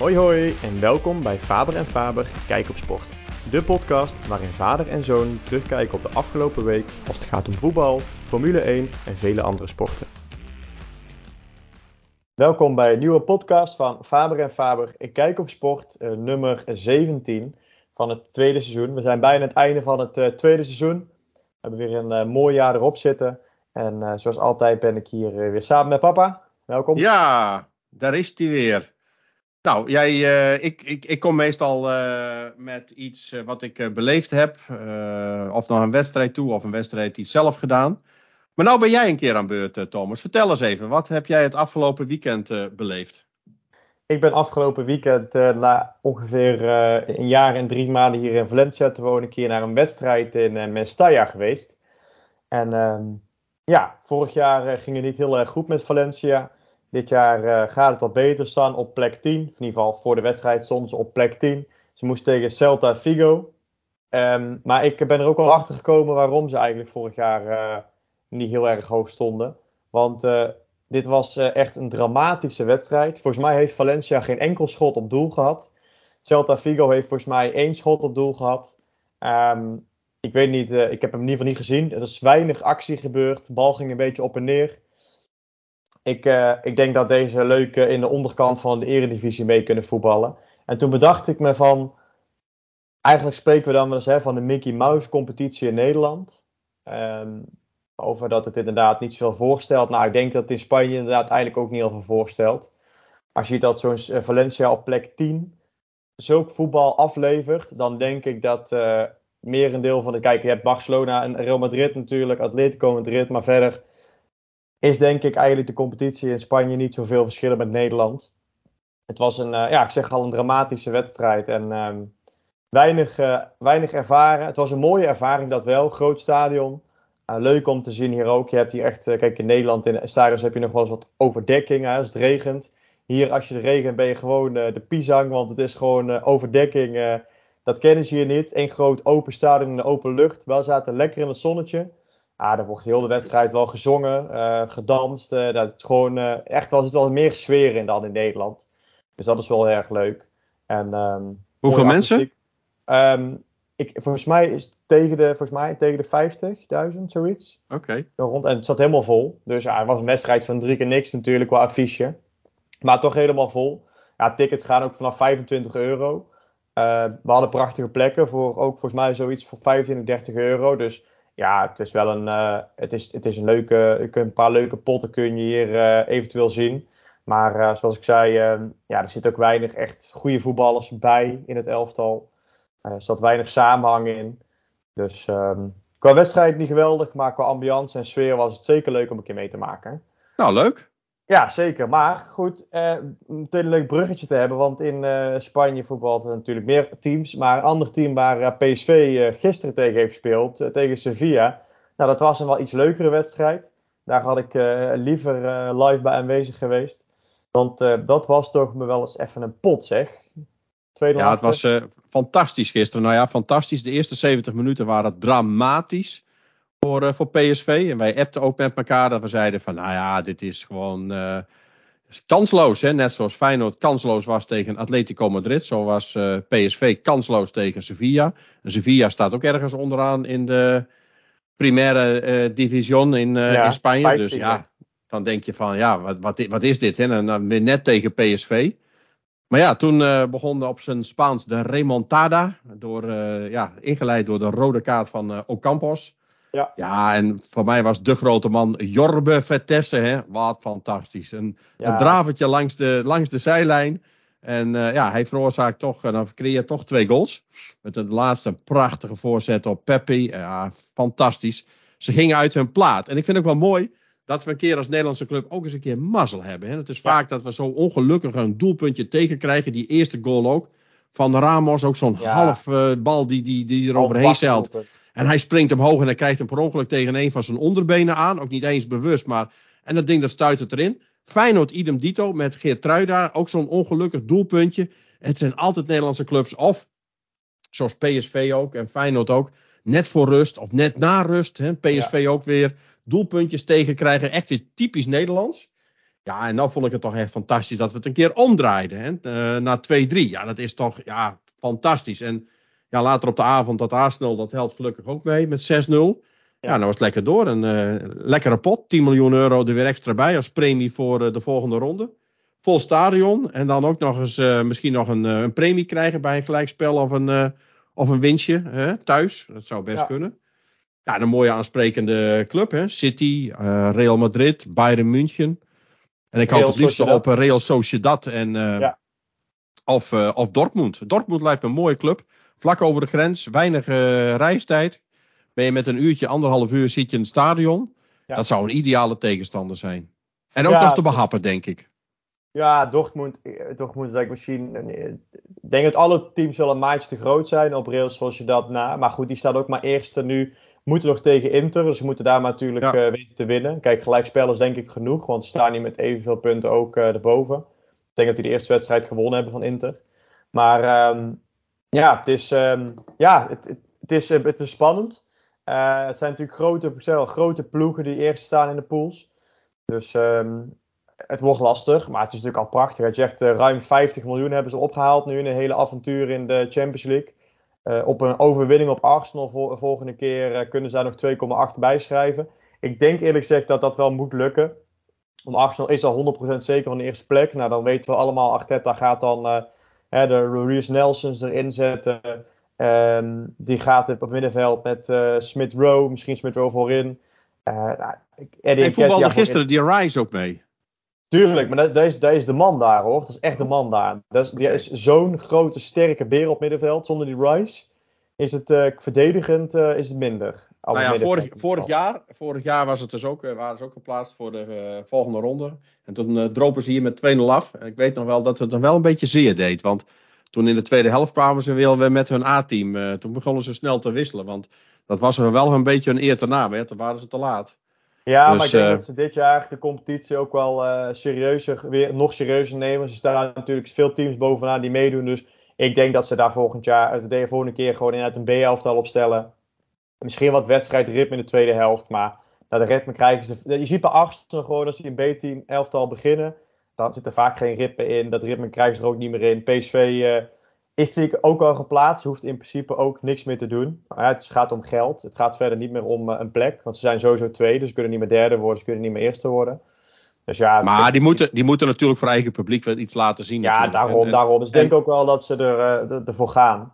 Hoi hoi en welkom bij Faber en Faber Kijk op Sport. De podcast waarin vader en zoon terugkijken op de afgelopen week als het gaat om voetbal, Formule 1 en vele andere sporten. Welkom bij een nieuwe podcast van Faber en Faber Ik Kijk op Sport, uh, nummer 17 van het tweede seizoen. We zijn bijna het einde van het uh, tweede seizoen. We hebben weer een uh, mooi jaar erop zitten. En zoals altijd ben ik hier weer samen met papa. Welkom. Ja, daar is hij weer. Nou, jij, uh, ik, ik, ik kom meestal uh, met iets uh, wat ik beleefd heb. of naar een wedstrijd toe, of een wedstrijd die zelf gedaan. Maar nou ben jij een keer aan beurt, Thomas. Vertel eens even, wat heb jij het afgelopen weekend beleefd? Ik ben afgelopen weekend na ongeveer een jaar en drie maanden hier in Valencia te wonen, een keer naar een wedstrijd in Mestalla geweest. En ehm, ja, vorig jaar ging het niet heel erg goed met Valencia. Dit jaar uh, gaat het al beter staan op plek 10. In ieder geval voor de wedstrijd soms op plek 10. Ze moesten tegen Celta Vigo. Um, maar ik ben er ook al achter gekomen waarom ze eigenlijk vorig jaar uh, niet heel erg hoog stonden. Want uh, dit was echt een dramatische wedstrijd. Volgens mij heeft Valencia geen enkel schot op doel gehad. Celta Vigo heeft volgens mij één schot op doel gehad. Um, ik weet niet, ik heb hem in ieder geval niet gezien. Er is weinig actie gebeurd. De bal ging een beetje op en neer. Ik, uh, ik denk dat deze leuk in de onderkant van de eredivisie mee kunnen voetballen. En toen bedacht ik me van, eigenlijk spreken we dan wel eens hè, van de Mickey Mouse competitie in Nederland. Um, over dat het inderdaad niet zoveel voorstelt. Nou, ik denk dat het in Spanje inderdaad eigenlijk ook niet heel veel voorstelt. Als je dat zo'n eh, Valencia op plek 10 zulk voetbal aflevert, dan denk ik dat uh, merendeel van de... Kijk, je hebt Barcelona en Real Madrid natuurlijk, Atletico Madrid, maar verder is denk ik eigenlijk de competitie in Spanje niet zoveel verschillen met Nederland. Het was een, uh, ja, ik zeg al, een dramatische wedstrijd en uh, weinig, uh, weinig ervaren. Het was een mooie ervaring, dat wel. Groot stadion. Uh, leuk om te zien hier ook. Je hebt hier echt, kijk, in Nederland in stadions heb je nog wel eens wat overdekking als het regent. Hier, als je regent, ben je gewoon de pisang, want het is gewoon overdekking. dat kennen ze hier niet. Een groot open stadion in de open lucht. Wel zaten lekker in het zonnetje. Ja, er wordt heel de wedstrijd wel gezongen, uh, gedanst. Uh, dat het gewoon, uh, echt was het wel meer sfeer in dan in Nederland. Dus dat is wel heel erg leuk. En, um, Hoeveel mensen? Um, ik, volgens mij is het tegen de, volgens mij tegen de 50.000, zoiets. Oké. Okay. En het zat helemaal vol. Dus ja, het was een wedstrijd van drie keer niks natuurlijk qua affiche. Maar toch helemaal vol. Ja, tickets gaan ook vanaf 25 euro. we hadden prachtige plekken voor ook volgens mij zoiets voor 25, 30 euro. Dus ja, het is wel een, uh, het is, het is een leuke, een paar leuke potten kun je hier uh, eventueel zien. Maar uh, zoals ik zei, ja, er zit ook weinig echt goede voetballers bij in het elftal. er zat weinig samenhang in. Dus um, qua wedstrijd niet geweldig, maar qua ambiance en sfeer was het zeker leuk om een keer mee te maken. Nou, leuk. Ja, zeker. Maar goed, eh, meteen een leuk bruggetje te hebben. Want in uh, Spanje voetbalt natuurlijk meer teams. Maar een ander team waar uh, PSV uh, gisteren tegen heeft gespeeld, tegen Sevilla. Nou, dat was een wel iets leukere wedstrijd. Daar had ik liever live bij aanwezig geweest. Want dat was toch me wel eens even een pot, zeg. Tweede ja, het was fantastisch gisteren. Nou ja, fantastisch. De eerste 70 minuten waren dramatisch voor, uh, voor PSV. En wij appten ook met elkaar dat we zeiden van, nou ja, dit is gewoon uh, kansloos. Hè? Net zoals Feyenoord kansloos was tegen Atletico Madrid. Zo was uh, PSV kansloos tegen Sevilla. En Sevilla staat ook ergens onderaan in de primaire division in, ja, in Spanje. 15, dus ja, dan denk je van, ja, wat, wat, wat is dit? Hè? En dan weer net tegen PSV. Maar ja, toen uh, begon op zijn Spaans de remontada. Door, uh, ja, ingeleid door de rode kaart van uh, Ocampos. Ja. ja, en voor mij was de grote man Jorbe Vertesse. Hè? Wat fantastisch. Een, ja. een dravertje langs de, langs de zijlijn. En uh, ja, hij veroorzaakt toch, en dan creëert toch twee goals. Met de laatste prachtige voorzet op Peppi. Ja, fantastisch. Ze gingen uit hun plaat. En ik vind het ook wel mooi dat we een keer als Nederlandse club ook eens een keer mazzel hebben. Hè? Het is ja. vaak dat we zo ongelukkig een doelpuntje tegenkrijgen. Die eerste goal ook. Van Ramos, ook zo'n ja. half uh, bal die, die, die er overheen zeilt. En hij springt omhoog en hij krijgt hem per ongeluk tegen een van zijn onderbenen aan. Ook niet eens bewust, maar. En dat ding dat stuit het erin. Feyenoord idem dito met Geert Truida. Ook zo'n ongelukkig doelpuntje. Het zijn altijd Nederlandse clubs. Of, zoals PSV ook en Feyenoord ook. Net voor rust of net na rust. Hè, PSV ja. ook weer doelpuntjes tegenkrijgen. Echt weer typisch Nederlands. Ja, en nou vond ik het toch echt fantastisch dat we het een keer omdraaiden. Hè? Uh, naar 2-3. Ja, dat is toch ja, fantastisch. En ja, later op de avond dat Arsenal, dat helpt gelukkig ook mee met 6-0. Ja, nou was het lekker door. Een uh, lekkere pot. 10 miljoen euro er weer extra bij als premie voor uh, de volgende ronde. Vol stadion. En dan ook nog eens uh, misschien nog een, een, premie krijgen bij een gelijkspel of een, of een winstje hè, thuis. Dat zou best ja. kunnen. Ja, een mooie aansprekende club. Hè? City, Real Madrid, Bayern München. En ik hoop het liefst op Real Sociedad en, ja. of, of Dortmund. Dortmund lijkt me een mooie club. Vlak over de grens, weinig reistijd ben je met een uurtje, anderhalf uur zit je in het stadion. Dat zou een ideale tegenstander zijn. En ook nog te behappen, denk ik. Ja, Dortmund, Dortmund is eigenlijk misschien. Ik denk dat alle teams wel een maatje te groot zijn op rails zoals je dat na. Maar goed, die staat ook maar eerste nu. Moeten nog tegen Inter, dus ze moeten daar maar natuurlijk ja. uh, weten te winnen. Kijk, gelijkspel is denk ik genoeg, want ze staan hier met evenveel punten ook uh, erboven. Ik denk dat die de eerste wedstrijd gewonnen hebben van Inter. Maar um, ja, het is, um, ja, het, het, is, het is spannend. Uh, het zijn natuurlijk grote, grote ploegen die eerst staan in de pools. Dus um, het wordt lastig, maar het is natuurlijk al prachtig. Je zegt uh, ruim 50 miljoen hebben ze opgehaald nu in een hele avontuur in de Champions League. Op een overwinning op Arsenal vol volgende keer kunnen ze daar nog 2,8 bijschrijven. Ik denk eerlijk gezegd dat dat wel moet lukken. Want Arsenal is al 100% zeker van de eerste plek. Nou, dan weten we allemaal, Arteta gaat dan de Reus Nelsons erin zetten. Um, die gaat op het middenveld met uh, Smith Rowe, misschien Smith Rowe voorin. Uh, nou, Eddie en voetbalde gisteren die Rice ook mee. Tuurlijk, maar dat, dat, is, dat is de man daar hoor. Dat is echt de man daar. Dat is, die is zo'n grote, sterke beer op middenveld. Zonder die Rice is het uh, verdedigend is het minder. Nou ja, vorig, vorig, jaar, vorig jaar was het dus ook, waren ze ook geplaatst voor de volgende ronde. En toen dropen ze hier met 2-0 af. En ik weet nog wel dat het dan wel een beetje zeer deed. Want toen in de tweede helft kwamen ze weer met hun A-team. Uh, toen begonnen ze snel te wisselen. Want dat was er wel een beetje een eer te naam. Hè? Toen waren ze te laat. Ja, dus, maar ik denk uh, dat ze dit jaar de competitie ook wel uh, serieuzer, weer nog serieuzer nemen. Ze staan natuurlijk veel teams bovenaan die meedoen. Dus ik denk dat ze daar volgend jaar, de volgende keer gewoon inderdaad een B-elftal opstellen. Misschien wat wedstrijdritme in de tweede helft. Maar de ritme krijgen ze. Je ziet bij Arsenal gewoon als ze een B-team elftal beginnen dan zit er vaak geen rippen in. Dat ritme krijgen ze er ook niet meer in. PSV uh, eh, is natuurlijk ook al geplaatst. Hoeft in principe ook niks meer te doen. Maar ja, het gaat om geld. Het gaat verder niet meer om uh, een plek. Want ze zijn sowieso twee. Dus ze kunnen niet meer derde worden. Ze kunnen niet meer eerste worden. Dus ja, maar die moeten, die moeten natuurlijk voor eigen publiek wel iets laten zien. Ja, daarom. En, daarom. Dus ik denk ook wel dat ze er, uh, ervoor gaan.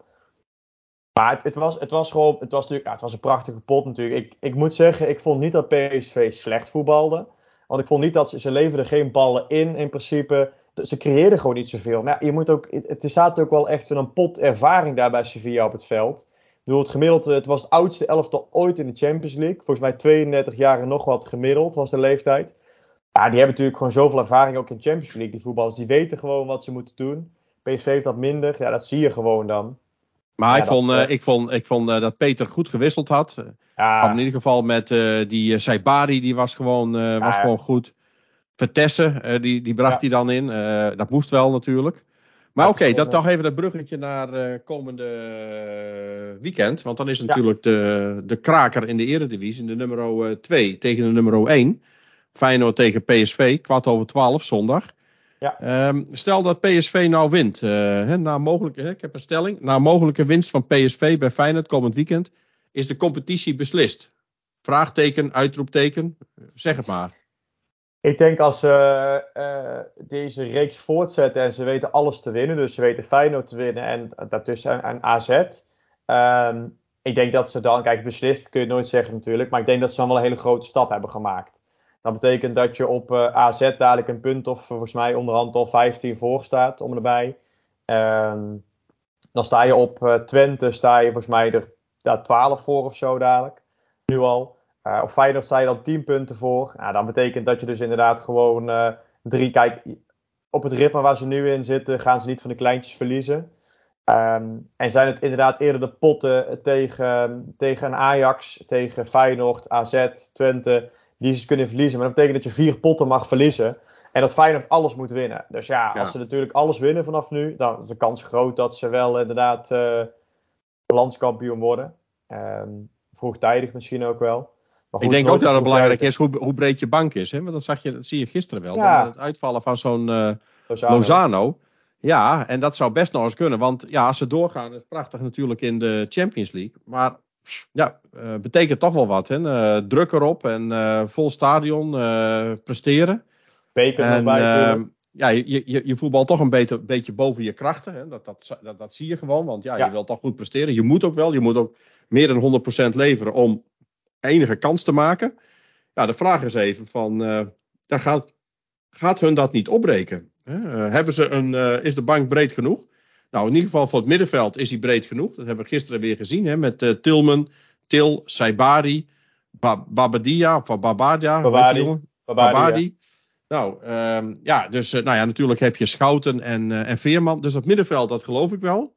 Maar het, was, het was gewoon, het was natuurlijk, ja, het was een prachtige pot natuurlijk. Ik, ik moet zeggen, ik vond niet dat PSV slecht voetbalde. Want ik vond niet dat ze, ze leverden geen ballen in in principe. Ze creëerden gewoon niet zoveel. Maar je moet ook, het, staat ook wel echt een pot ervaring daar bij Sevilla op het veld. Ik bedoel, het gemiddelde, het was het oudste elftal ooit in de Champions League. Volgens mij 32 jaar en nog wat gemiddeld was de leeftijd. Ja, die hebben natuurlijk gewoon zoveel ervaring ook in de Champions League. Die voetballers, die weten gewoon wat ze moeten doen. PSV heeft dat minder. Ja, dat zie je gewoon dan. Maar ik, vond, uh, ik vond, ik vond uh, dat Peter goed gewisseld had. Ja. In ieder geval met die Saibari, die was gewoon, ja, was gewoon goed. Vertessen, die, die bracht hij dan in. dat moest wel natuurlijk. Maar oké, okay, dat toch even dat bruggetje naar komende weekend. Want dan is natuurlijk de, de kraker in de eredivisie, de nummer 2 tegen de nummer 1. Feyenoord tegen PSV, kwart over 12 zondag. Ja. Um, stel dat PSV nou wint. Uh, hè, na mogelijke, ik heb een stelling. Na mogelijke winst van PSV bij Feyenoord komend weekend. Is de competitie beslist? Vraagteken, uitroepteken. Zeg het maar. Ik denk als ze uh, deze reeks voortzetten en ze weten alles te winnen. Dus ze weten Feyenoord te winnen en daartussen een AZ. Um, ehm, ik denk dat ze dan, kijk beslist kun je nooit zeggen natuurlijk. Maar ik denk dat ze dan wel een hele grote stap hebben gemaakt. Dat betekent dat je op uh, AZ dadelijk een punt of volgens mij onderhand al 15 voor staat om erbij. Um, dan sta je op uh, Twente, sta je volgens mij er ja, 12 voor of zo dadelijk. Nu al. Uh, op Feyenoord sta je dan 10 punten voor. Nou, dan betekent dat je dus inderdaad gewoon drie... Kijk, op het ritme waar ze nu in zitten gaan ze niet van de kleintjes verliezen. Um, en zijn het inderdaad eerder de potten tegen, tegen Ajax, tegen Feyenoord, AZ, Twente die ze kunnen verliezen. Maar dat betekent dat je vier potten mag verliezen. En dat Feyenoord alles moet winnen. Dus ja, als ze natuurlijk alles winnen vanaf nu, dan is de kans groot dat ze wel inderdaad uh, landskampioen worden. Um, vroegtijdig misschien ook wel. ik denk ook dat het belangrijk is hoe, hoe, breed je bank is. Hè? Want dat, zag je, dat zie je gisteren wel. Ja. Het uitvallen van zo'n uh, Lozano. Lozano. Ja, en dat zou best nog eens kunnen. Want ja, als ze doorgaan, is prachtig natuurlijk in de Champions League. Maar ja, uh, betekent toch wel wat. Hè? Uh, druk erop en uh, vol stadion presteren. Beker en, ehm, Ja, je, je, je voetbalt toch een beetje, beetje boven je krachten. Hè? Dat, dat, dat, dat zie je gewoon. Want ja, ja, je wilt toch goed presteren. Je moet ook wel. Je moet ook meer dan 100% leveren om enige kans te maken. Ja, de vraag is even van, daar gaat, gaat hun dat niet opbreken? Hè? hebben ze een, is de bank breed genoeg? Nou, in ieder geval voor het middenveld is hij breed genoeg. Dat hebben we gisteren weer gezien hè, met uh, Tilman, Til, Saibari, ba Babadia, of Babadia, Babadi. Babadi. Nou, um, ja, dus uh, nou ja, natuurlijk heb je Schouten en, uh, en Veerman. Dus dat middenveld, dat geloof ik wel.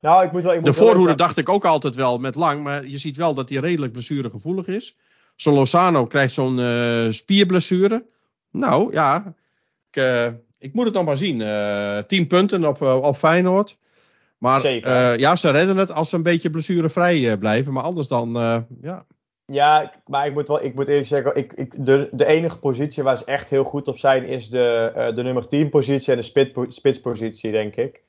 Nou, ik moet wel ik moet de voorhoede dacht ik ook altijd wel met lang, maar je ziet wel dat hij redelijk blessuregevoelig is. Zo'n Lozano krijgt zo'n spierblessure. Nou ja, ik, ik moet het dan maar zien. Uh, tien punten op, uh, op Feyenoord. Maar uh, ja, ze redden het als ze een beetje blessurevrij blijven. Maar anders dan, ja. Ja, maar ik moet, wel, ik moet eerlijk zeggen, ik, ik, de, de enige positie waar ze echt heel goed op zijn is de, de nummer 10 positie en de spits, spitspositie, denk ik.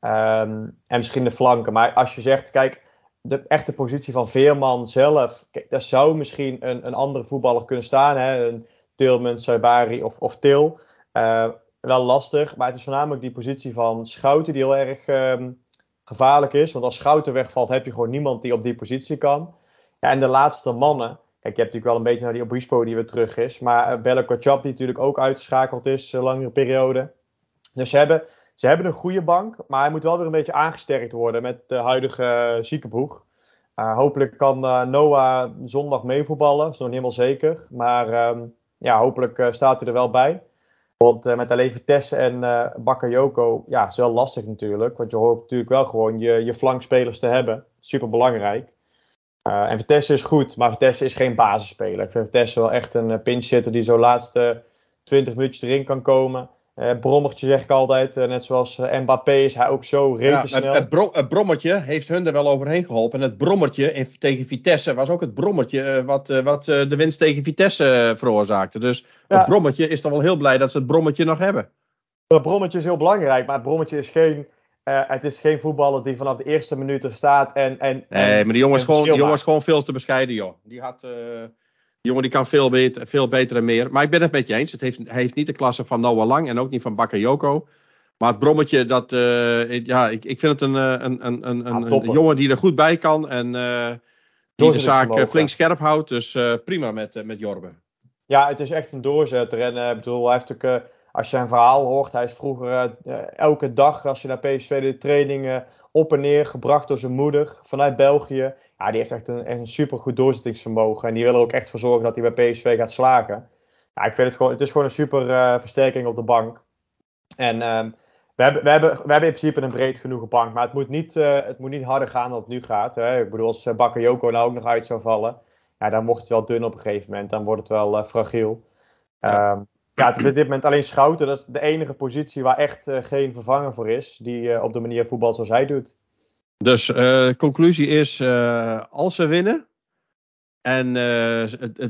Um, en misschien de flanken. Maar als je zegt, kijk, de echte positie van Veerman zelf, kijk, daar zou misschien een, een andere voetballer kunnen staan. Hè? Een Tilman, Saibari of, of Til. Uh, wel lastig. Maar het is voornamelijk die positie van Schouten die heel erg um, gevaarlijk is. Want als Schouten wegvalt, heb je gewoon niemand die op die positie kan. Ja, en de laatste mannen. Kijk, je hebt natuurlijk wel een beetje naar die Obispo die weer terug is. Maar uh, Belle Kotschap die natuurlijk ook uitgeschakeld is, een langere periode. Dus ze hebben, ze hebben een goede bank. Maar hij moet wel weer een beetje aangesterkt worden met de huidige uh, ziekenboeg. Hopelijk kan Noah zondag meevoetballen. Dat is nog niet helemaal zeker. Maar um, ja, hopelijk staat hij er wel bij. Want uh, met alleen Vitesse en uh, Bakayoko, ja, is wel lastig natuurlijk. Want je hoort natuurlijk wel gewoon je, je flankspelers te hebben. Super belangrijk. Uh, en Vitesse is goed, maar Vitesse is geen basisspeler. Ik vind Vitesse wel echt een pinch hitter die zo laatste 20 minuutjes erin kan komen. Uh, brommertje zeg ik altijd, uh, net zoals uh, Mbappé is hij ook zo rete snel. Het, het, het, brommertje heeft hun er wel overheen geholpen. En het brommertje in, tegen Vitesse was ook het brommertje wat, wat de winst tegen Vitesse veroorzaakte. Dus ja. het brommertje is toch wel heel blij dat ze het brommertje nog hebben. Het brommertje is heel belangrijk, maar het brommertje is geen, het is geen voetballer die vanaf de eerste minuut er staat. En, en, nee, maar die jongen is, gewoon, die jongen is gewoon veel te bescheiden joh. Die had... jongen die kan veel beter, veel beter en meer. Maar ik ben het met je eens. Het heeft, hij heeft niet de klasse van Noah Lang en ook niet van Bakayoko. Maar het brommetje, dat, uh, ja, ik, ik vind het een, een, een, een, een, een jongen die er goed bij kan. En uh, die de zaak flink scherp houdt. Dus uh, prima met, met Jorbe. Ja, het is echt een doorzetter. En bedoel, hij heeft ook, als je zijn verhaal hoort, hij is vroeger elke dag als je naar PSV de trainingen op en neer gebracht door zijn moeder vanuit België ja, die heeft echt een, een supergoed doorzettingsvermogen. En die wil er ook echt voor zorgen dat hij bij PSV gaat slagen. Ja, ik vind het gewoon, het is gewoon een super uh, versterking op de bank. En um, we, hebben, we, hebben, we hebben in principe een breed genoeg bank. Maar het moet niet, uh, het moet niet harder gaan dan het nu gaat. Hè. Ik bedoel, als uh, Bakayoko nou ook nog uit zou vallen. Ja, dan wordt het wel dun op een gegeven moment. Dan wordt het wel fragiel. Ja. Um, ja, op dit moment alleen Schouten. Dat is de enige positie waar echt geen vervanger voor is. Die op de manier voetbal zoals hij doet. Dus uh, conclusie is, uh, als ze winnen en uh,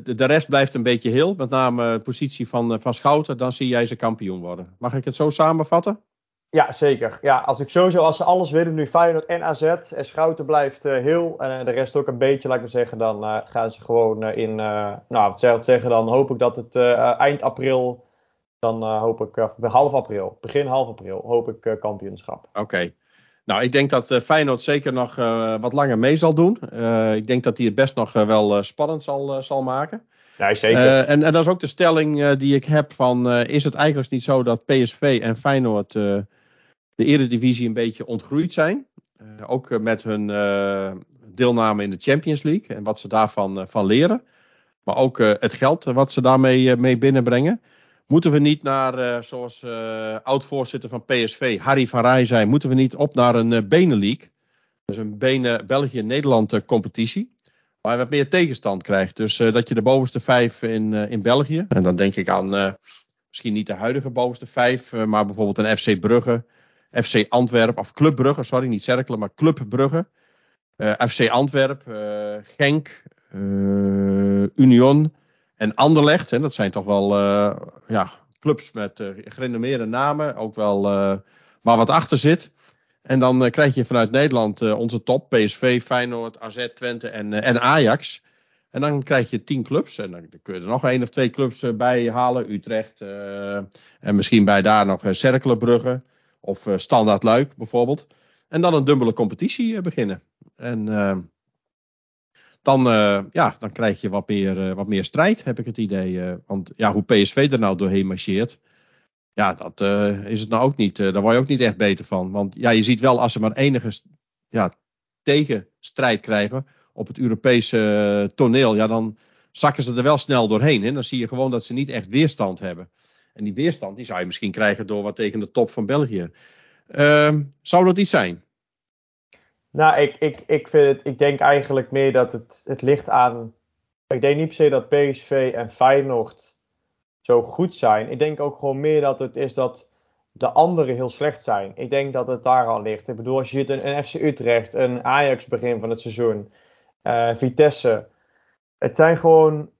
de rest blijft een beetje heel, met name de positie van, van Schouten, dan zie jij ze kampioen worden. Mag ik het zo samenvatten? Ja, zeker. Ja, als ik sowieso, als ze alles winnen, nu Feyenoord en AZ, en Schouten blijft heel, en de rest ook een beetje, laat ik maar zeggen, dan gaan ze gewoon in, nou, wat zou ik zeggen, dan hoop ik dat het eind april, dan hoop ik, half april, begin half april, hoop ik kampioenschap. Oké. Okay. Nou, ik denk dat uh, Feyenoord zeker nog uh, wat langer mee zal doen. Uh, ik denk dat hij het best nog wel spannend zal, zal maken. Ja, zeker. En, en, dat is ook de stelling die ik heb van... is het eigenlijk niet zo dat PSV en Feyenoord de eredivisie een beetje ontgroeid zijn? ook met hun deelname in de Champions League en wat ze daarvan van leren. Maar ook het geld wat ze daarmee mee binnenbrengen. Moeten we niet naar, uh, zoals uh, oud-voorzitter van PSV, Harry van Rij zei, moeten we niet op naar een uh? Dus een benen België-Nederland competitie. Waar je wat meer tegenstand krijgt. Dus dat je de bovenste vijf in, in België. En dan denk ik aan misschien niet de huidige bovenste vijf. maar bijvoorbeeld een FC Brugge. FC Antwerpen. Of Club Brugge, sorry, niet Cerkelen, maar Club Brugge. FC Antwerpen. Genk. Union en Anderlecht. Hè, dat zijn toch wel ja, clubs met gerenommeerde namen. Ook wel waar wat achter zit. En dan krijg je vanuit Nederland onze top. PSV, Feyenoord, AZ, Twente en, en Ajax. En dan krijg je tien clubs. En dan kun je er nog één of twee clubs eh, bij halen. Utrecht. En misschien bij daar nog Cerkelenbrugge. Of Standaard Luik bijvoorbeeld. En dan een dubbele competitie beginnen. En dan, ja, dan krijg je wat meer, wat meer strijd, heb ik het idee. want ja, hoe PSV er nou doorheen marcheert. Ja, dat is het nou ook niet. daar word je ook niet echt beter van. Want ja, je ziet wel als ze maar enige ja, tegenstrijd krijgen op het Europese eh, toneel, ja, dan zakken ze er wel snel doorheen. Dan zie je gewoon dat ze niet echt weerstand hebben. En die weerstand die zou je misschien krijgen door wat tegen de top van België. Uh, zou dat iets zijn? Nou, ik, ik, ik, vind het, ik denk eigenlijk meer dat het, het ligt aan. Ik denk niet per se dat PSV en Feyenoord zo goed zijn. Ik denk ook gewoon meer dat het is dat de anderen heel slecht zijn. Ik denk dat het daar al ligt. Ik bedoel, als je ziet een, FC Utrecht, een Ajax begin van het seizoen. Uh, Vitesse. Het zijn, gewoon,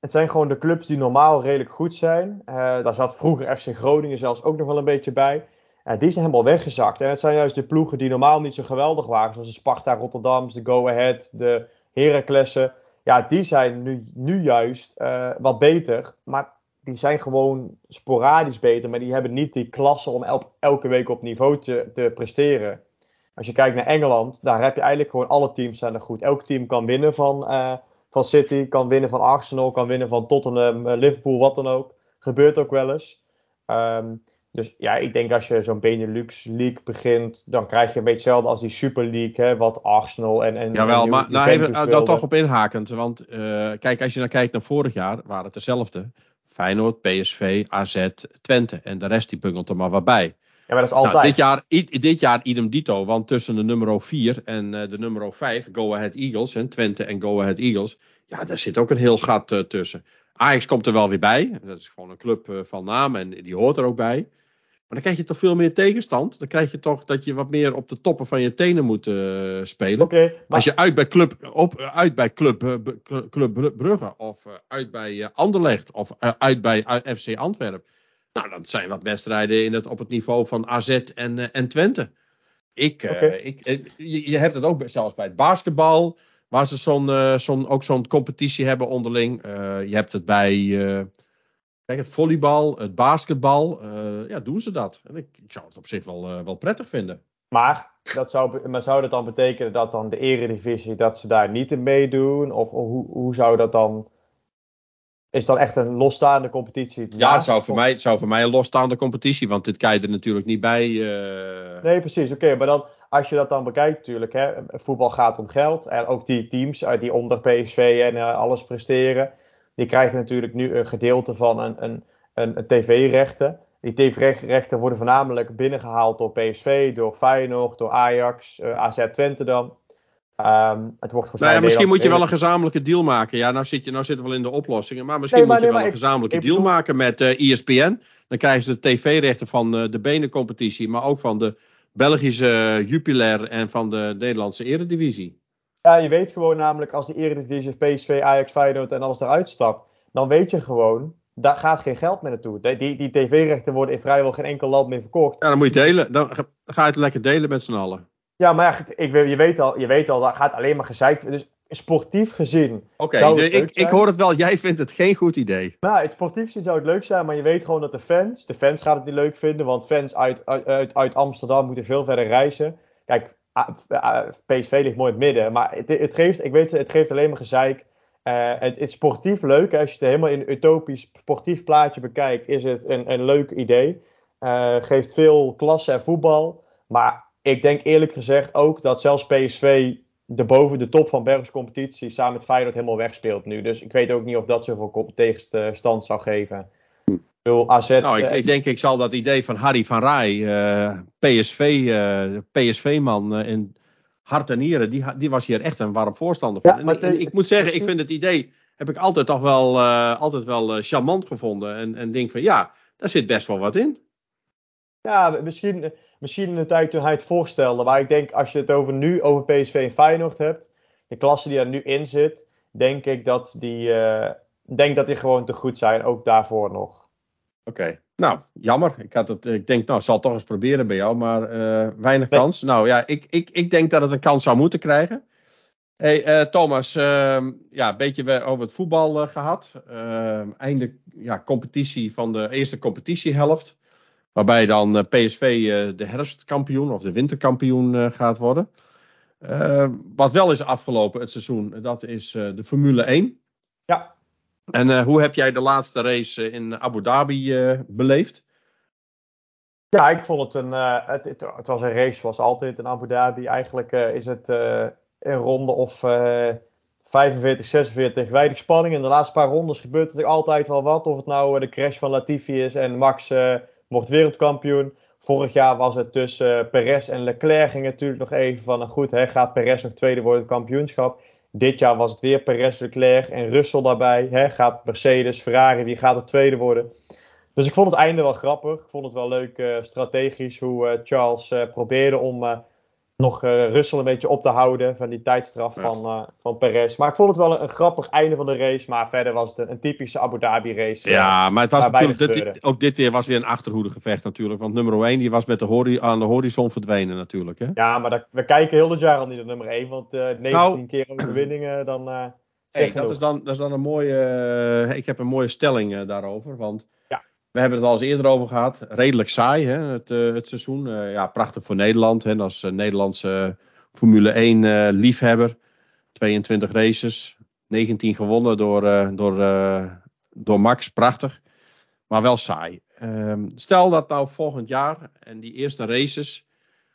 het zijn gewoon de clubs die normaal redelijk goed zijn. Uh, daar zat vroeger FC Groningen zelfs ook nog wel een beetje bij. Uh, die zijn helemaal weggezakt. En het zijn juist de ploegen die normaal niet zo geweldig waren. Zoals de Sparta Rotterdams, de Go Ahead, de Heraclessen. Ja, die zijn nu, nu juist wat beter. Maar die zijn gewoon sporadisch beter. Maar die hebben niet die klasse om elke week op niveau te, te presteren. Als je kijkt naar Engeland, daar heb je eigenlijk gewoon alle teams zijn er goed. Elk team kan winnen van, uh, van City, kan winnen van Arsenal, kan winnen van Tottenham, uh, Liverpool, wat dan ook. Gebeurt ook wel eens. Um, dus ja, ik denk als je zo'n Benelux League begint, dan krijg je een beetje hetzelfde als die Super League, hè, wat Arsenal en. en Jawel, en maar nou even uh, daar toch op inhakend. Want kijk, als je dan kijkt naar vorig jaar, waren het dezelfde. Feyenoord, PSV, AZ, Twente. En de rest die bungelt er maar wat bij. Ja, maar dat is nou, altijd. dit, jaar, dit jaar idem dito, want tussen de nummer 4 en uh, de nummer 5, Go Ahead Eagles, en Twente en Go Ahead Eagles, ja, daar zit ook een heel gat uh, tussen. Ajax komt er wel weer bij, dat is gewoon een club uh, van naam en die hoort er ook bij. Maar dan krijg je toch veel meer tegenstand. Dan krijg je toch dat je wat meer op de toppen van je tenen moet spelen. Okay, maar... Als je uit bij Club, op, uit bij club, club Brugge of uit bij Anderlecht of uit bij FC Antwerpen nou, dat zijn wat wedstrijden in het, op het niveau van AZ en, en Twente. Ik, ik, je, je, hebt het ook zelfs bij het basketbal, waar ze zo'n, zo'n, ook zo'n competitie hebben onderling. je hebt het bij kijk, het volleybal, het basketbal. ja, doen ze dat. En ik, ik zou het op zich wel, wel prettig vinden. Maar, dat zou, maar zou dat dan betekenen dat dan de eredivisie, dat ze daar niet in meedoen? Of, of hoe, hoe zou dat dan is dan echt een losstaande competitie? Ja, het zou, voor mij, het zou voor mij een losstaande competitie, want dit kan je er natuurlijk niet bij. Uh... Nee, precies. Oké, maar dan, als je dat dan bekijkt, natuurlijk, hè, voetbal gaat om geld. En ook die teams die onder PSV en uh, alles presteren, die krijgen natuurlijk nu een gedeelte van een, een, een, een tv-rechten. Die tv-rechten worden voornamelijk binnengehaald door PSV, door Feyenoord, door Ajax, AZ Twente dan. Um, het wordt nou ja, misschien moet je wel een gezamenlijke deal maken. Ja, nou, zit je, nou zitten we wel in de oplossingen. Maar misschien moet je wel een gezamenlijke deal maken met uh, eh, ESPN. Dan krijgen ze de tv-rechten van uh, de benencompetitie. Maar ook van de Belgische Jupiler en van de Nederlandse Eredivisie. Ja, je weet gewoon namelijk als de Eredivisie, PSV, Ajax, Feyenoord en alles eruit stapt. Dan weet je gewoon, daar gaat geen geld meer naartoe. Die, die, die tv-rechten worden in vrijwel geen enkel land meer verkocht. Ja, dan moet je delen. Dan ga je het lekker delen met z'n allen. Ja, maar ja, ik, je, weet al, je weet al, dat gaat alleen maar gezeik. Dus sportief gezien. Oké, ik, ik hoor het wel. Jij vindt het geen goed idee. Nou, het sportief gezien zou het leuk zijn, maar je weet gewoon dat de fans. De fans gaan het niet leuk vinden, want fans uit, uit, uit Amsterdam moeten veel verder reizen. Kijk, PSV ligt mooi in het midden, maar het, het geeft, ik weet het geeft alleen maar gezeik. Uh, het, is sportief leuk. Als je het helemaal in een utopisch sportief plaatje bekijkt, is het een, een leuk idee. Uh, geeft veel klasse en voetbal. Maar ik denk eerlijk gezegd ook dat zelfs PSV de boven de top van Bergs competitie samen met Feyenoord helemaal wegspeelt nu. Dus ik weet ook niet of dat zoveel tegenstand zou geven. AZ, nou, ik, eh, ik, denk ik zal dat idee van Harry van Rij, uh, PSV, uh, PSV-man uh, in hart en nieren, die, die was hier echt een warm voorstander van. Ja, maar en, ik moet zeggen, ik vind het idee, heb ik altijd toch wel, altijd wel charmant gevonden. En, en denk van ja, daar zit best wel wat in. Ja, misschien misschien in de tijd toen hij het voorstelde. Maar ik denk, als je het over nu over PSV en Feyenoord hebt, de klasse die er nu in zit, denk ik dat die, denk dat die gewoon te goed zijn, ook daarvoor nog. Oké, nou jammer. Ik, had het, ik denk, nou, ik zal toch eens proberen bij jou, maar weinig kans. Nou ja, ik, ik, ik denk dat het een kans zou moeten krijgen. Hey uh, Thomas, uh, ja, een beetje over het voetbal uh, gehad. Uh, einde ja, competitie van de eerste competitiehelft. Waarbij dan eh, PSV de herfstkampioen of de winterkampioen gaat worden. wat wel is afgelopen het seizoen, dat is de Formule 1. Ja. En hoe heb jij de laatste race in Abu Dhabi beleefd? Ja, ik vond het een. Het, het, was een race zoals altijd in Abu Dhabi. Eigenlijk is het een ronde of uh, 45, 46 weinig spanning. In de laatste paar rondes gebeurt er altijd wel wat. Of het nou eh, de crash van Latifi is en Max wordt wereldkampioen. Vorig jaar was het tussen Perez en Leclerc. Ging natuurlijk nog even van, nou goed, hè, gaat Perez nog tweede worden kampioenschap. Dit jaar was het weer Perez, Leclerc en Russell daarbij. Hè, gaat Mercedes, Ferrari, wie gaat er tweede worden? Dus ik vond het einde wel grappig. Ik vond het wel leuk strategisch hoe Charles probeerde om nog uh, Russell een beetje op te houden van die tijdstraf van, uh, van Perez. Maar ik vond het wel een, een, grappig einde van de race. Maar verder was het een, een typische Abu Dhabi race. Ja, uh, maar het was natuurlijk dit, ook dit keer was weer een achterhoede gevecht natuurlijk. Want nummer 1 die was met de hori aan de horizon verdwenen natuurlijk. Hè? Ja, maar dat, we kijken heel dit jaar al niet naar nummer 1. Want 19 nou, keer overwinningen dan... Hey, dat, is dan, dat is dan een mooie... ik heb een mooie stelling daarover. Want we hebben het al eens eerder over gehad. Redelijk saai, hè, het, uh, het seizoen. Uh, ja, prachtig voor Nederland. Hè, als uh, Nederlandse Formule 1 liefhebber. 22 races. 19 gewonnen door, door, door Max. Prachtig. Maar wel saai. Ehm, stel dat nou volgend jaar. En die eerste races.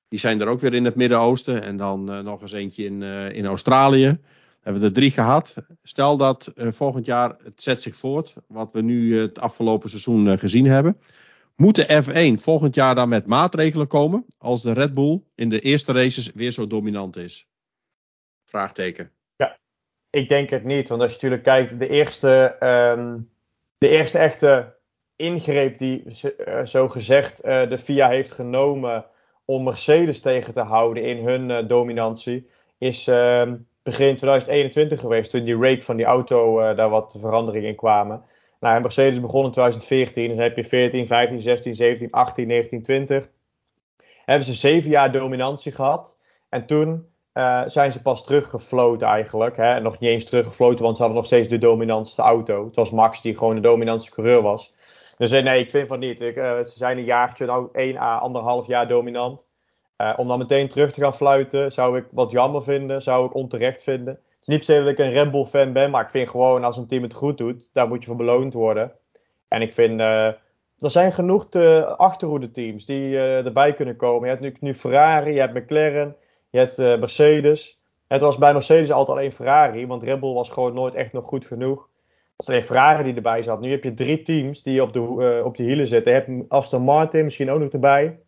Die zijn er ook weer in het Midden-Oosten. En dan nog eens eentje in, in Australië hebben we er drie gehad. Stel dat uh, volgend jaar het zet zich voort, wat we nu uh, het afgelopen seizoen uh, gezien hebben. Moet de F1 volgend jaar dan met maatregelen komen als de Red Bull in de eerste races weer zo dominant is? Vraagteken. Ja, ik denk het niet. Want als je natuurlijk kijkt, de eerste, um, de eerste echte ingreep die zo gezegd de FIA heeft genomen om Mercedes tegen te houden in hun dominantie, is ehm, begin 2021 geweest, toen die rake van die auto uh, daar wat veranderingen in kwamen. Nou, Mercedes begon in 2014, dan heb je 14, 15, 16, 17, 18, 19, 20. Hebben ze zeven jaar dominantie gehad. En toen uh, zijn ze pas teruggefloten eigenlijk. Hè? Nog niet eens teruggefloten, want ze hadden nog steeds de dominantste auto. Het was Max die gewoon de dominantste coureur was. Dus uh, nee, ik vind van niet. Ik, ze zijn een jaartje, nou één à anderhalf jaar dominant. Uh, om dan meteen terug te gaan fluiten, zou ik wat jammer vinden, zou ik onterecht vinden. Het is niet per se dat ik een Red Bull fan ben, maar ik vind gewoon als een team het goed doet, daar moet je voor beloond worden. En ik vind, uh, er zijn genoeg achterhoede teams die uh, erbij kunnen komen. Je hebt nu, nu, Ferrari, je hebt McLaren, je hebt Mercedes. Het was bij Mercedes altijd alleen Ferrari, want Red Bull was gewoon nooit echt nog goed genoeg. Het was alleen Ferrari die erbij zat. Nu heb je drie teams die op de, op de hielen zitten. Je hebt Aston Martin misschien ook nog erbij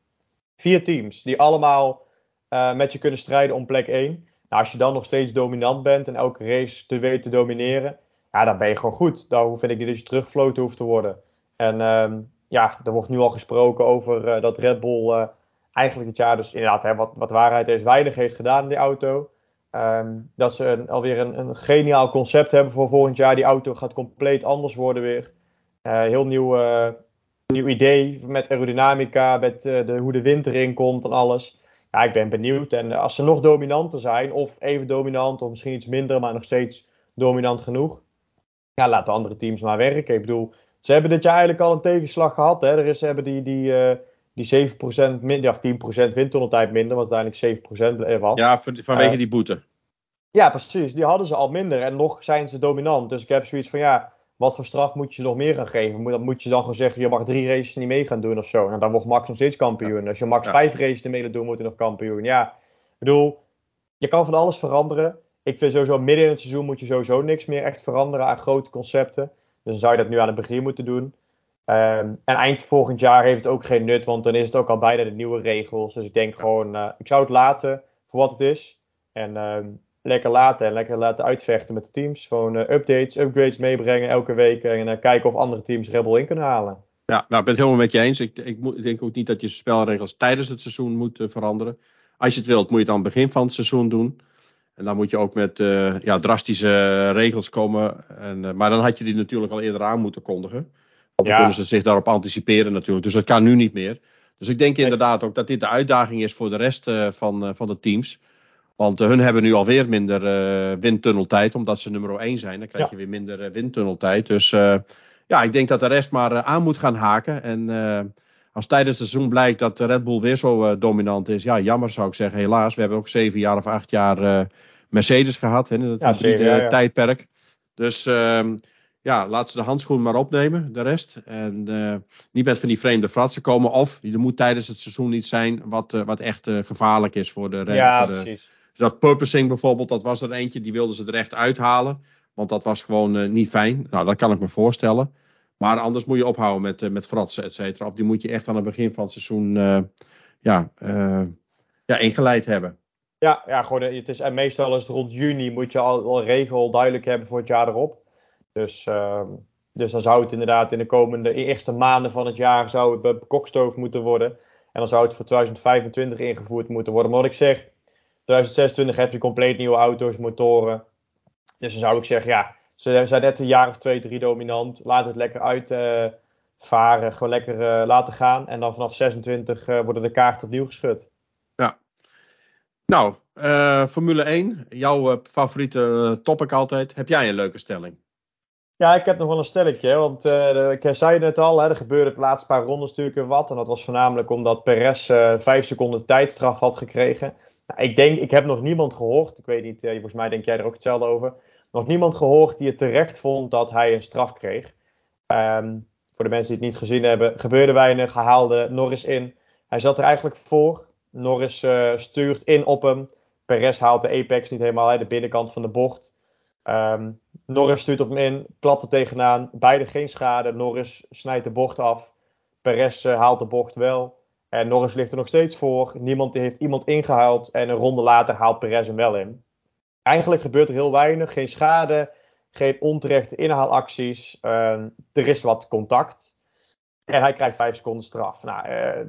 vier teams die allemaal uh, met je kunnen strijden om plek 1. Nou, als je dan nog steeds dominant bent en elke race te weten te domineren, ja, dan ben je gewoon goed. Dan vind ik niet dat je teruggefloten hoeft te worden. En um, ja, er wordt nu al gesproken over uh, dat Red Bull uh, eigenlijk dit jaar dus inderdaad, hè, wat, wat waarheid is, weinig heeft gedaan in die auto. Um, dat ze alweer een, een, geniaal concept hebben voor volgend jaar. Die auto gaat compleet anders worden weer. heel nieuw nieuw idee met aerodynamica, met uh, de, hoe de wind erin komt en alles. Ja, ik ben benieuwd. En als ze nog dominanter zijn, of even dominant, of misschien iets minder, maar nog steeds dominant genoeg. Ja, laat de andere teams maar werken. Ik bedoel, ze hebben dit jaar eigenlijk al een tegenslag gehad. Hè. Er is, ze hebben die, die, uh, die 7% minder, of 10% windtunneltijd minder, wat uiteindelijk 7% was. Ja, vanwege uh, die boete. Ja, precies. Die hadden ze al minder. En nog zijn ze dominant. Dus ik heb zoiets van, ja, wat voor straf moet je ze nog meer gaan geven? Moet, moet je dan gewoon zeggen, je mag drie races niet mee gaan doen of zo. Nou, dan wordt Max nog steeds kampioen. Als je Max ja. vijf races niet mee doen, moet hij nog kampioen. Ja, ik bedoel, je kan van alles veranderen. Ik vind sowieso midden in het seizoen moet je sowieso niks meer echt veranderen aan grote concepten. Dus dan zou je dat nu aan het begin moeten doen. Um, en eind volgend jaar heeft het ook geen nut, want dan is het ook al bijna de nieuwe regels. Dus ik denk gewoon, uh, ik zou het laten voor wat het is. En um, lekker laten en lekker laten uitvechten met de teams. Gewoon uh, updates, upgrades meebrengen elke week en uh, kijken of andere teams Rebel in kunnen halen. Ja, nou, ik ben het helemaal met je eens. Ik, ik, ik denk ook niet dat je spelregels tijdens het seizoen moet uh, veranderen. Als je het wilt, moet je het aan het begin van het seizoen doen. En dan moet je ook met ja, drastische regels komen. En, maar dan had je die natuurlijk al eerder aan moeten kondigen. Want dan kunnen ze zich daarop anticiperen natuurlijk. Dus dat kan nu niet meer. Dus ik denk inderdaad ook dat dit de uitdaging is voor de rest van, van de teams. Want hun hebben nu alweer minder windtunneltijd, omdat ze nummer 1 zijn. Dan krijg je weer minder windtunneltijd. Dus ja, ik denk dat de rest maar aan moet gaan haken. En als tijdens het seizoen blijkt dat Red Bull weer zo dominant is, ja, jammer zou ik zeggen, helaas. We hebben ook zeven jaar of acht jaar Mercedes gehad, hè, in het ja, ja, tijdperk. Dus uh, ja, laat ze de handschoen maar opnemen, de rest. En uh, niet met van die vreemde fratsen komen. Of er moet tijdens het seizoen iets zijn wat, wat echt gevaarlijk is voor de Ja, voor de, precies. Dat purposing bijvoorbeeld, dat was er eentje, die wilden ze er echt uithalen. Want dat was gewoon niet fijn. Nou, dat kan ik me voorstellen. Maar anders moet je ophouden met, uh, met fratsen, et cetera. Of die moet je echt aan het begin van het seizoen uh, ja, ja, ingeleid hebben. Ja, ja gewoon, het is, en meestal is het rond juni moet je al, een regel duidelijk hebben voor het jaar erop. Dus, ehm, dus dan zou het inderdaad in de komende eerste maanden van het jaar zou het bekokstoof moeten worden. En dan zou het voor 2025 ingevoerd moeten worden. Maar wat ik zeg, 2026 heb je compleet nieuwe auto's, motoren. Dus dan zou ik zeggen, ja, ze zijn net een jaar of twee, drie dominant. Laat het lekker uitvaren. gewoon lekker uh, laten gaan. En dan vanaf 26 uh, worden de kaarten opnieuw geschud. Ja. Nou, uh, Formule 1. Jouw favoriete topic altijd. Heb jij een leuke stelling? Ja, ik heb nog wel een stelletje. Want ik zei net al, hè, er gebeurde de laatste paar rondes natuurlijk wat. En dat was voornamelijk omdat Perez vijf seconden tijdstraf had gekregen. Nou, ik denk, ik heb nog niemand gehoord. Ik weet niet, volgens mij denk jij er ook hetzelfde over nog niemand gehoord die het terecht vond dat hij een straf kreeg. Um, voor de mensen die het niet gezien hebben, gebeurde weinig. Hij haalde Norris in. Hij zat er eigenlijk voor. Norris uh, stuurt in op hem. Perez haalt de apex niet helemaal uit de binnenkant van de bocht. Um, Norris stuurt op hem in, klapt er tegenaan. Beide geen schade. Norris snijdt de bocht af. Perez uh, haalt de bocht wel. En Norris ligt er nog steeds voor. Niemand heeft iemand ingehaald. En een ronde later haalt Perez hem wel in. Eigenlijk gebeurt er heel weinig. Geen schade, geen onterechte inhaalacties. Uh, er is wat contact. En hij krijgt vijf seconden straf. Nou, uh,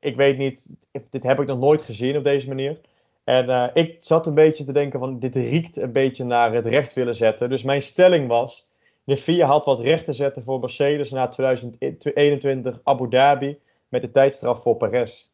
ik weet niet, dit heb ik nog nooit gezien op deze manier. En uh, ik zat een beetje te denken van, dit riekt een beetje naar het recht willen zetten. Dus mijn stelling was, de FIA had wat recht te zetten voor Mercedes na 2021 Abu Dhabi met de tijdstraf voor Perez.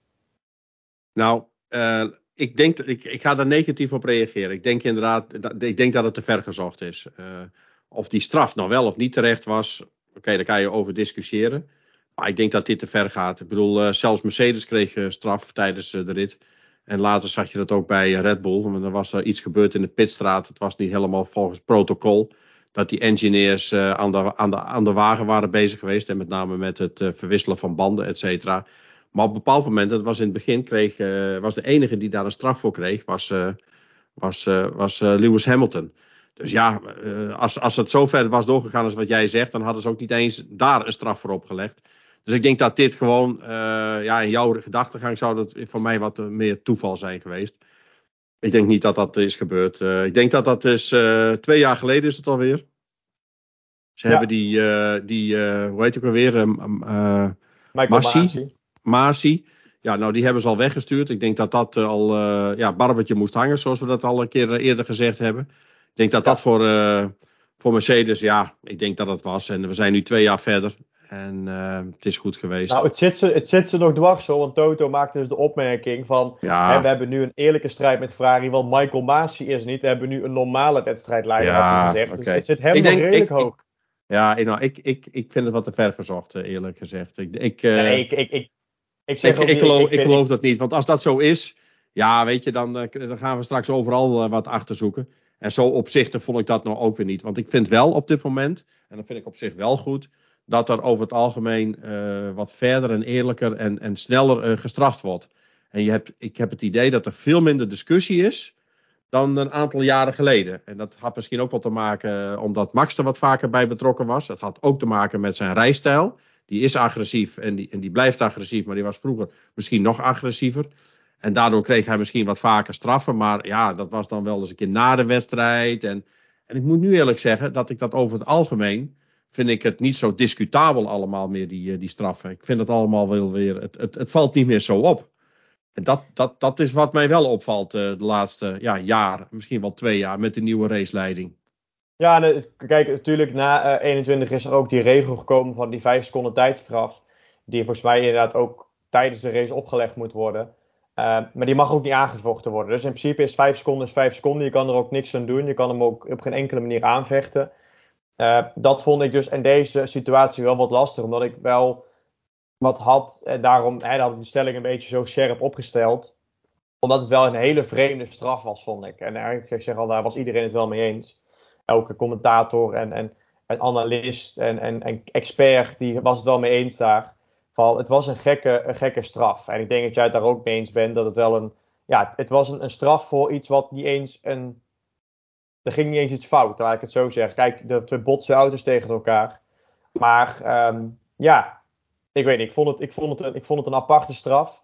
Nou, uh, ik, denk, ik, ik ga daar negatief op reageren. Ik denk inderdaad, dat, ik denk dat het te ver gezocht is. Uh, of die straf nou wel of niet terecht was, oké, daar kan je over discussiëren. Maar ik denk dat dit te ver gaat. Ik bedoel, uh, zelfs Mercedes kreeg straf tijdens de rit. En later zag je dat ook bij Red Bull. Want er was er iets gebeurd in de pitstraat. Het was niet helemaal volgens protocol. Dat die engineers aan, de, aan, de, aan de wagen waren bezig geweest. En met name met het verwisselen van banden, et cetera. Maar op een bepaald moment, dat was in het begin, kreeg, uh, was de enige die daar een straf voor kreeg, was, was, was Lewis Hamilton. Dus ja, als, als het zo ver was doorgegaan als wat jij zegt, dan hadden ze ook niet eens daar een straf voor opgelegd. Dus ik denk dat dit gewoon, ja, in jouw gedachtegang zou dat voor mij wat meer toeval zijn geweest. Ik denk niet dat dat is gebeurd. ik denk dat dat is, twee jaar geleden is het alweer. Ze ja. hebben die, die hoe heet ik alweer? Michael Massi. Masi. Ja, nou die hebben ze al weggestuurd. Ik denk dat dat al ja, barbetje moest hangen, zoals we dat al een keer eerder gezegd hebben. Ik denk dat ja. dat voor, voor Mercedes, ja, ik denk dat het was. En we zijn nu twee jaar verder. En het is goed geweest. Nou, het zit, ze, het zit ze nog dwars hoor. Want Toto maakte dus de opmerking van... Ja. Hè, we hebben nu een eerlijke strijd met Ferrari. Want Michael Masi is niet. We hebben nu een normale wedstrijdleider, ja, gezegd. Okay. Dus het zit hem nog redelijk ik, hoog. Ik, ja, nou, ik, ik, ik vind het wat te ver gezocht, eerlijk gezegd. Ik, ik, nee, ik, ik, ik, ik, zeg ik, ik, geloof, ik, geloof dat niet. Want als dat zo is, ja, weet je, dan, dan gaan we straks overal wat achter zoeken. En zo opzichtig vond ik dat nou ook weer niet. Want ik vind wel op dit moment, en dat vind ik op zich wel goed, dat er over het algemeen uh, wat verder en eerlijker en, en sneller uh, gestraft wordt. En je hebt, ik heb het idee dat er veel minder discussie is dan een aantal jaren geleden. En dat had misschien ook wel te maken omdat Max er wat vaker bij betrokken was. Dat had ook te maken met zijn rijstijl die is agressief en die, en die blijft agressief, maar die was vroeger misschien nog agressiever. En daardoor kreeg hij misschien wat vaker straffen, maar ja, dat was dan wel eens een keer na de wedstrijd. En, en ik moet nu eerlijk zeggen dat ik dat over het algemeen, vind ik het niet zo discutabel allemaal meer, die, die straffen. Ik vind het allemaal wel weer, het, het, het valt niet meer zo op. dat, dat, dat is wat mij wel opvalt de laatste ja, jaar, misschien wel twee jaar met de nieuwe raceleiding. Ja, kijk, natuurlijk na 21 is er ook die regel gekomen van die 5 seconden tijdstraf. Die volgens mij inderdaad ook tijdens de race opgelegd moet worden. Uh, maar die mag ook niet aangevochten worden. Dus in principe is 5 seconden is 5 seconden. Je kan er ook niks aan doen. Je kan hem ook op geen enkele manier aanvechten. Uh, dat vond ik dus in deze situatie wel wat lastig. Omdat ik wel wat had. En daarom had ik de stelling een beetje zo scherp opgesteld. Omdat het wel een hele vreemde straf was, vond ik. En eigenlijk, ik zeg al, daar was iedereen het wel mee eens. Elke commentator en, en, en analist en, en, en expert, die was het wel mee eens daar van het was een gekke, een gekke straf. En ik denk dat jij het daar ook mee eens bent dat het wel een. Ja, het was een, een straf voor iets wat niet eens een. Er ging niet eens iets fout, laat ik het zo zeggen. Kijk, de twee botsen auto's tegen elkaar. Maar um, ja, ik weet niet. Ik vond het, ik vond het, een, ik vond het een aparte straf.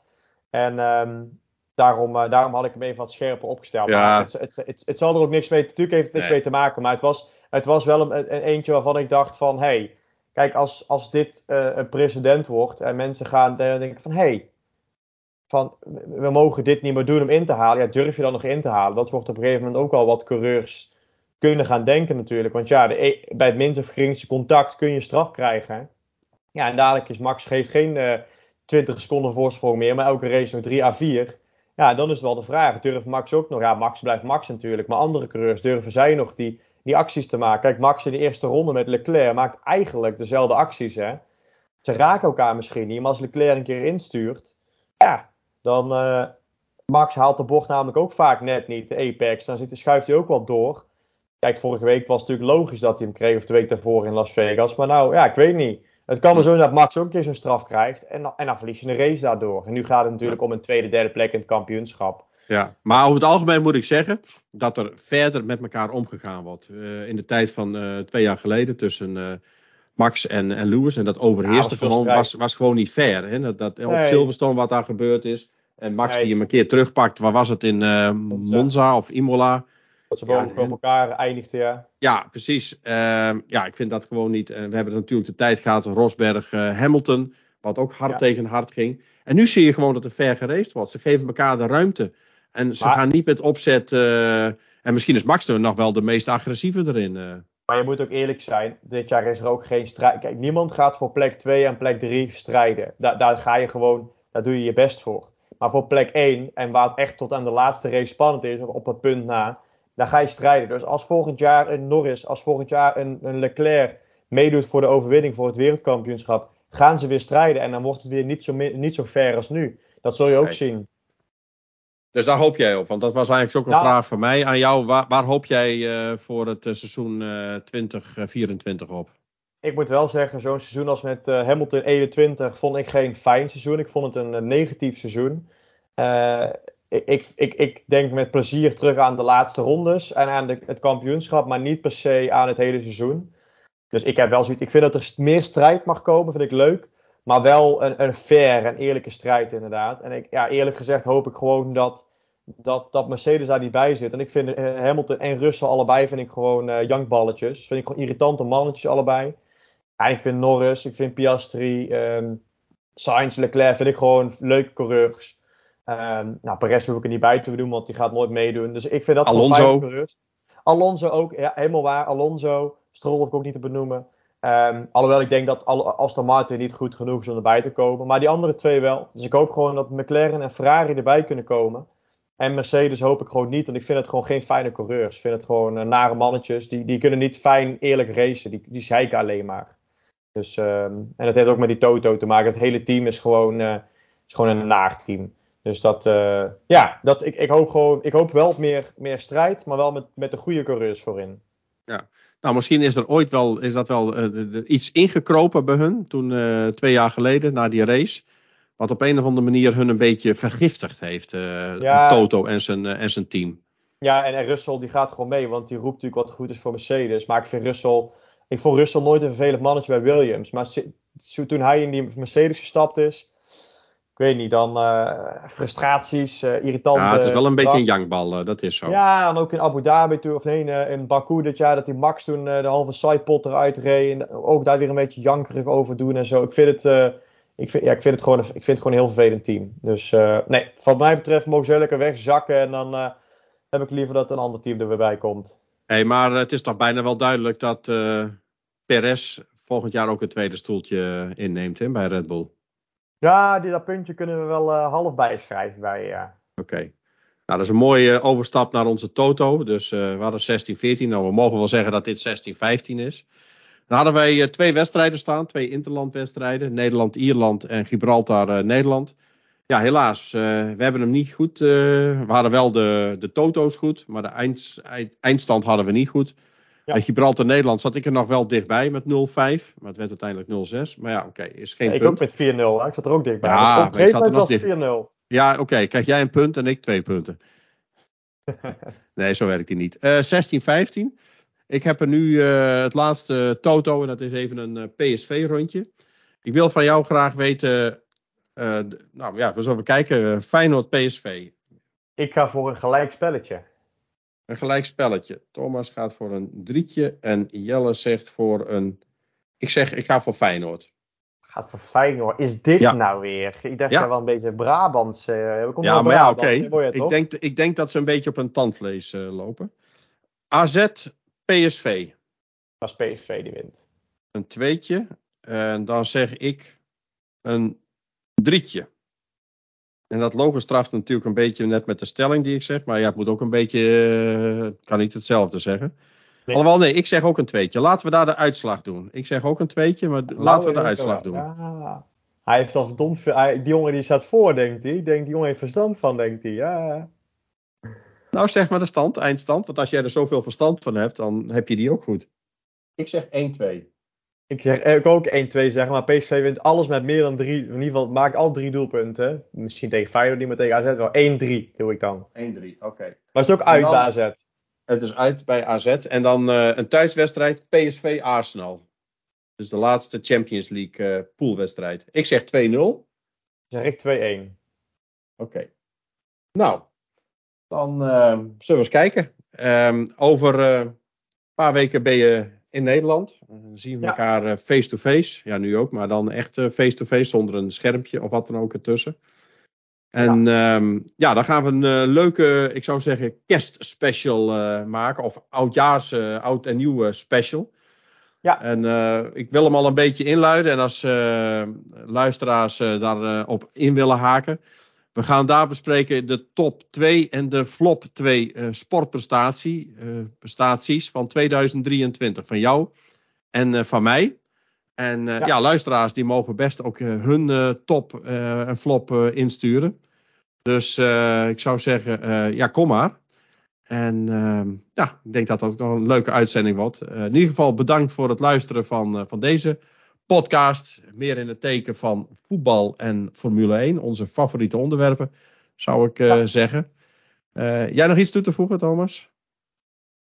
En um, daarom, uh, daarom had ik hem even wat scherper opgesteld. Ja. Het, het, het, het, zal er ook niks mee. Natuurlijk heeft het niks nee. mee te maken. Maar het was, het was wel een, een, eentje waarvan ik dacht van. Hey, Kijk, als, als dit uh, een precedent wordt en mensen gaan denken van hé, hey, van, we mogen dit niet meer doen om in te halen. Ja, durf je dan nog in te halen? Dat wordt op een gegeven moment ook al wat coureurs kunnen gaan denken natuurlijk. Want ja, e, bij het minste of geringste contact kun je straf krijgen. Ja, en dadelijk is Max geeft geen uh, eh, 20 seconden voorsprong meer, maar elke race nog 3 à 4. Ja, dan is wel de vraag, durft Max ook nog? Ja, Max blijft Max natuurlijk, maar andere coureurs durven zij nog die die acties te maken. Kijk, Max in de eerste ronde met Leclerc maakt eigenlijk dezelfde acties. Hè? Ze raken elkaar misschien niet, maar als Leclerc een keer instuurt, ja, dan. Uh, Max haalt de bocht namelijk ook vaak net niet, de apex. Dan schuift hij ook wel door. Kijk, vorige week was het natuurlijk logisch dat hij hem kreeg, of de week daarvoor in Las Vegas. Maar nou, ja, ik weet niet. Het kan er zo dat Max ook een keer zo'n straf krijgt. En, en dan verlies je een race daardoor. En nu gaat het natuurlijk om een tweede, derde plek in het kampioenschap. Ja, maar over het algemeen moet ik zeggen dat er verder met elkaar omgegaan wordt. Uh, in de tijd van uh, twee jaar geleden tussen Max en, en Lewis. En dat overheerste ja, gewoon, was, was gewoon niet fair. Hè? Dat, dat nee. op Silverstone wat daar gebeurd is. En Max nee. die hem een keer terugpakt. Waar was het? In Monza of Imola. Dat ze boven ja, elkaar eindigden, ja. Ja, precies. Ehm, ja, ik vind dat gewoon niet. we hebben natuurlijk de tijd gehad. Rosberg, Hamilton. Wat ook hard ja. tegen hard ging. En nu zie je gewoon dat er ver gereest wordt. Ze geven elkaar de ruimte. En ze maar, gaan niet met opzet. En misschien is Max er nog wel de meest agressieve erin. Maar je moet ook eerlijk zijn. Dit jaar is er ook geen strijd. Kijk, niemand gaat voor plek 2 en plek 3 strijden. Da daar ga je gewoon. Daar doe je je best voor. Maar voor plek 1, en waar het echt tot aan de laatste race spannend is, op het punt na, daar ga je strijden. Dus als volgend jaar een Norris, als volgend jaar een, een Leclerc meedoet voor de overwinning voor het wereldkampioenschap, gaan ze weer strijden. En dan wordt het weer niet zo, niet zo fair als nu. Dat zul je ook zien. Dus daar hoop jij op, want dat was eigenlijk ook een vraag van mij aan jou. Waar, waar hoop jij uh, voor het uh, seizoen uh, 2024 op? Ik moet wel zeggen, zo'n seizoen als met Hamilton 21 vond ik geen fijn seizoen. Ik vond het een, negatief seizoen. Ik, ik, ik, ik, denk met plezier terug aan de laatste rondes en aan de, het kampioenschap, maar niet per se aan het hele seizoen. Dus ik heb wel zoiets. Ik vind dat er meer strijd mag komen, vind ik leuk. Maar wel een, een fair en eerlijke strijd inderdaad. En ik, ja, eerlijk gezegd hoop ik gewoon dat, dat, dat Mercedes daar niet bij zit. En ik vind uh, Hamilton en Russell allebei vind ik gewoon uh, jankballetjes. Vind ik gewoon irritante mannetjes allebei. Ja, ik vind Norris, ik vind Piastri, um, Sainz, Leclerc vind ik gewoon leuke coureurs. Um, nou, Perez hoef ik er niet bij te doen, want die gaat nooit meedoen. Dus ik vind dat Alonso. Alonso ook, ja, helemaal waar. Alonso, Stroll hoef ik ook niet te benoemen. Um, alhoewel ik denk dat Aston Martin niet goed genoeg is om erbij te komen. Maar die andere twee wel. Dus ik hoop gewoon dat McLaren en Ferrari erbij kunnen komen. En Mercedes hoop ik gewoon niet. Want ik vind het gewoon geen fijne coureurs. Ik vind het gewoon uh, nare mannetjes. Die, die kunnen niet fijn eerlijk racen. Die, die zeiken alleen maar. Dus, um, en dat heeft ook met die Toto te maken. Het hele team is gewoon, uh, is gewoon een naar team. Dus dat, uh, ja, dat, ik, ik, hoop gewoon, ik hoop wel meer, meer strijd. Maar wel met, met de goede coureurs voorin. Ja, nou, misschien is er ooit wel, is dat wel uh, iets ingekropen bij hun. Toen uh, twee jaar geleden, na die race. Wat op een of andere manier hun een beetje vergiftigd heeft. Uh, ja. Toto en zijn, en zijn team. Ja, en, en Russell die gaat gewoon mee. Want die roept natuurlijk wat goed is voor Mercedes. Maar ik vind Russell. Ik vond Russell nooit een vervelend mannetje bij Williams. Maar toen hij in die Mercedes gestapt is weet niet, dan uh, frustraties, uh, irritante... Ja, het is wel een beetje een jankbal, uh, dat is zo. Ja, en ook in Abu Dhabi toen, of nee, in Baku dit jaar, dat die Max toen de halve sidepot eruit reed. En ook daar weer een beetje jankerig over doen en zo. Ik vind het, ik vind, ja, ik vind, het, gewoon, ik vind het gewoon een heel vervelend team. Dus nee, wat mij betreft mogen ze lekker wegzakken. En dan heb ik liever dat een ander team er weer bij komt. Hey, maar het is toch bijna wel duidelijk dat Perez volgend jaar ook een tweede stoeltje inneemt hè, bij Red Bull. Ja, die, dat puntje kunnen we wel uh, half bijschrijven bij. Ja. Oké. Nou, dat is een mooie overstap naar onze Toto. Dus we hadden 16-14. Nou, we mogen wel zeggen dat dit 16-15 is. Dan hadden wij twee wedstrijden staan. Twee interlandwedstrijden. Nederland-Ierland en Gibraltar-Nederland. ja, helaas. we hebben hem niet goed. we hadden wel de, de Toto's goed. Maar de eind, eindstand hadden we niet goed. Ja. Bij Gibraltar Nederland zat ik er nog wel dichtbij met 0-5. Maar het werd uiteindelijk 0-6. Maar ja, oké, is geen ik punt. ook met 4-0. Ik zat er ook dichtbij. Ja, dus op een gegeven moment was 4-0. Ja, oké. Krijg jij een punt en ik twee punten. nee, zo werkt hij niet. Uh, 16-15. Ik heb er nu uh, het laatste Toto en dat is even een uh, PSV-rondje. Ik wil van jou graag weten. Nou ja, we zullen kijken. Feyenoord-PSV. Ik ga voor een gelijk spelletje. Een gelijk spelletje. Thomas gaat voor een drietje en Jelle zegt voor een. Ik zeg, ik ga voor Feyenoord. Gaat voor Feyenoord. Is dit nou weer? Ik dacht ja. wel een beetje Brabants. Uh, ja, maar ja, oké. Okay. Ik, denk, ik denk dat ze een beetje op een tandvlees uh, lopen. AZ, PSV. Als PSV die wint. Een tweetje. En dan zeg ik een drietje. En dat logo straft natuurlijk een beetje net met de stelling die ik zeg. Maar ja, het moet ook een beetje. Uh, kan niet hetzelfde zeggen. Nee. Alhoewel, nee, ik zeg ook een tweetje. Laten we daar de uitslag doen. Ik zeg ook een tweetje, maar nou, laten we de uitslag doen. Ja. Hij heeft al verdomd veel. Hij, die jongen die staat voor, denkt hij. Denkt die jongen heeft verstand van, denkt hij. Ja. Nou, zeg maar de stand, eindstand. Want als jij er zoveel verstand van hebt, dan heb je die ook goed. Ik zeg 1-2. Ik zeg ik ook 1-2 zeggen, maar PSV wint alles met meer dan drie. In ieder geval maakt al drie doelpunten. Misschien tegen Feyenoord niet, maar tegen AZ wel 1-3 doe ik dan. 1-3, oké. Okay. Maar het is ook uit dan, bij AZ. Het is uit bij AZ. En dan uh, een thuiswedstrijd PSV Arsenal. Dus de laatste Champions League uh, poolwedstrijd. Ik zeg 2-0. Zeg ik 2-1. Oké. Okay. Nou, dan uh, zullen we eens kijken. Um, over een paar weken ben je in Nederland. Dan zien we ja. elkaar face-to-face. Ja, nu ook, maar dan echt face-to-face -face, zonder een schermpje of wat dan ook ertussen. En ja, um, ja dan gaan we een uh, leuke, ik zou zeggen, kerstspecial uh, maken. Of oudjaars, uh, oud en nieuw special. Ja. En ik wil hem al een beetje inluiden. En als luisteraars daarop in willen haken. We gaan daar bespreken de top 2 en de flop 2 sportprestaties van 2023. Van jou en van mij. En uh, ja. ja. luisteraars die mogen best ook uh, hun uh, top en flop insturen. Dus ik zou zeggen, ja, kom maar. En ehm, ja, ik denk dat dat ook nog een leuke uitzending wordt. in ieder geval bedankt voor het luisteren van, van deze podcast. Meer in het teken van voetbal en Formule 1. Onze favoriete onderwerpen, zou ik ja. zeggen. jij nog iets toe te voegen, Thomas?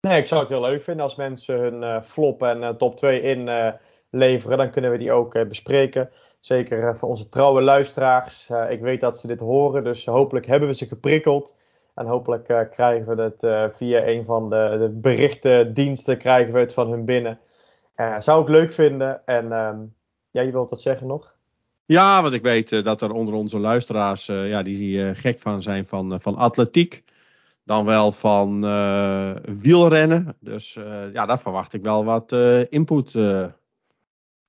Nee, ik zou het heel leuk vinden als mensen hun flop en top 2 in leveren. Dan kunnen we die ook bespreken. Zeker voor onze trouwe luisteraars. Ik weet dat ze dit horen, dus hopelijk hebben we ze geprikkeld. En hopelijk krijgen we het via een van de, de berichtendiensten krijgen we het van hun binnen. Zou ik leuk vinden. En um, ja, je wilt wat zeggen nog? Ja, want ik weet dat er onder onze luisteraars ja, die gek van zijn van, van atletiek dan wel van wielrennen. Dus ja, daar verwacht ik wel wat input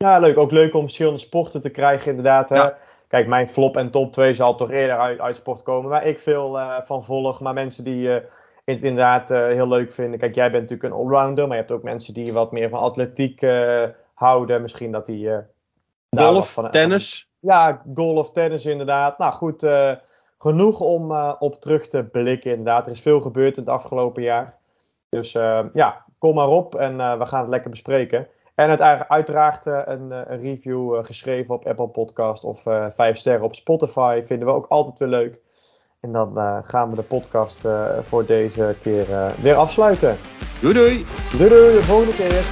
ja, leuk. Ook leuk om verschillende sporten te krijgen, inderdaad. Hè? Kijk, mijn flop en top 2 zal toch eerder uit, uit sport komen, waar ik veel uh, van volg. Maar mensen die uh, het inderdaad uh, heel leuk vinden. Kijk, jij bent natuurlijk een allrounder, maar je hebt ook mensen die wat meer van atletiek houden. Misschien dat die. golf, van, tennis. ja, golf, tennis, inderdaad. Nou goed, genoeg om op terug te blikken, inderdaad. Er is veel gebeurd in het afgelopen jaar. Dus ja, kom maar op en we gaan het lekker bespreken. En het, uiteraard een, een, review geschreven op Apple Podcast of uh, vijf sterren op Spotify vinden we ook altijd weer leuk. En dan gaan we de podcast voor deze keer weer afsluiten. Doei doei! Doei doei, de volgende keer!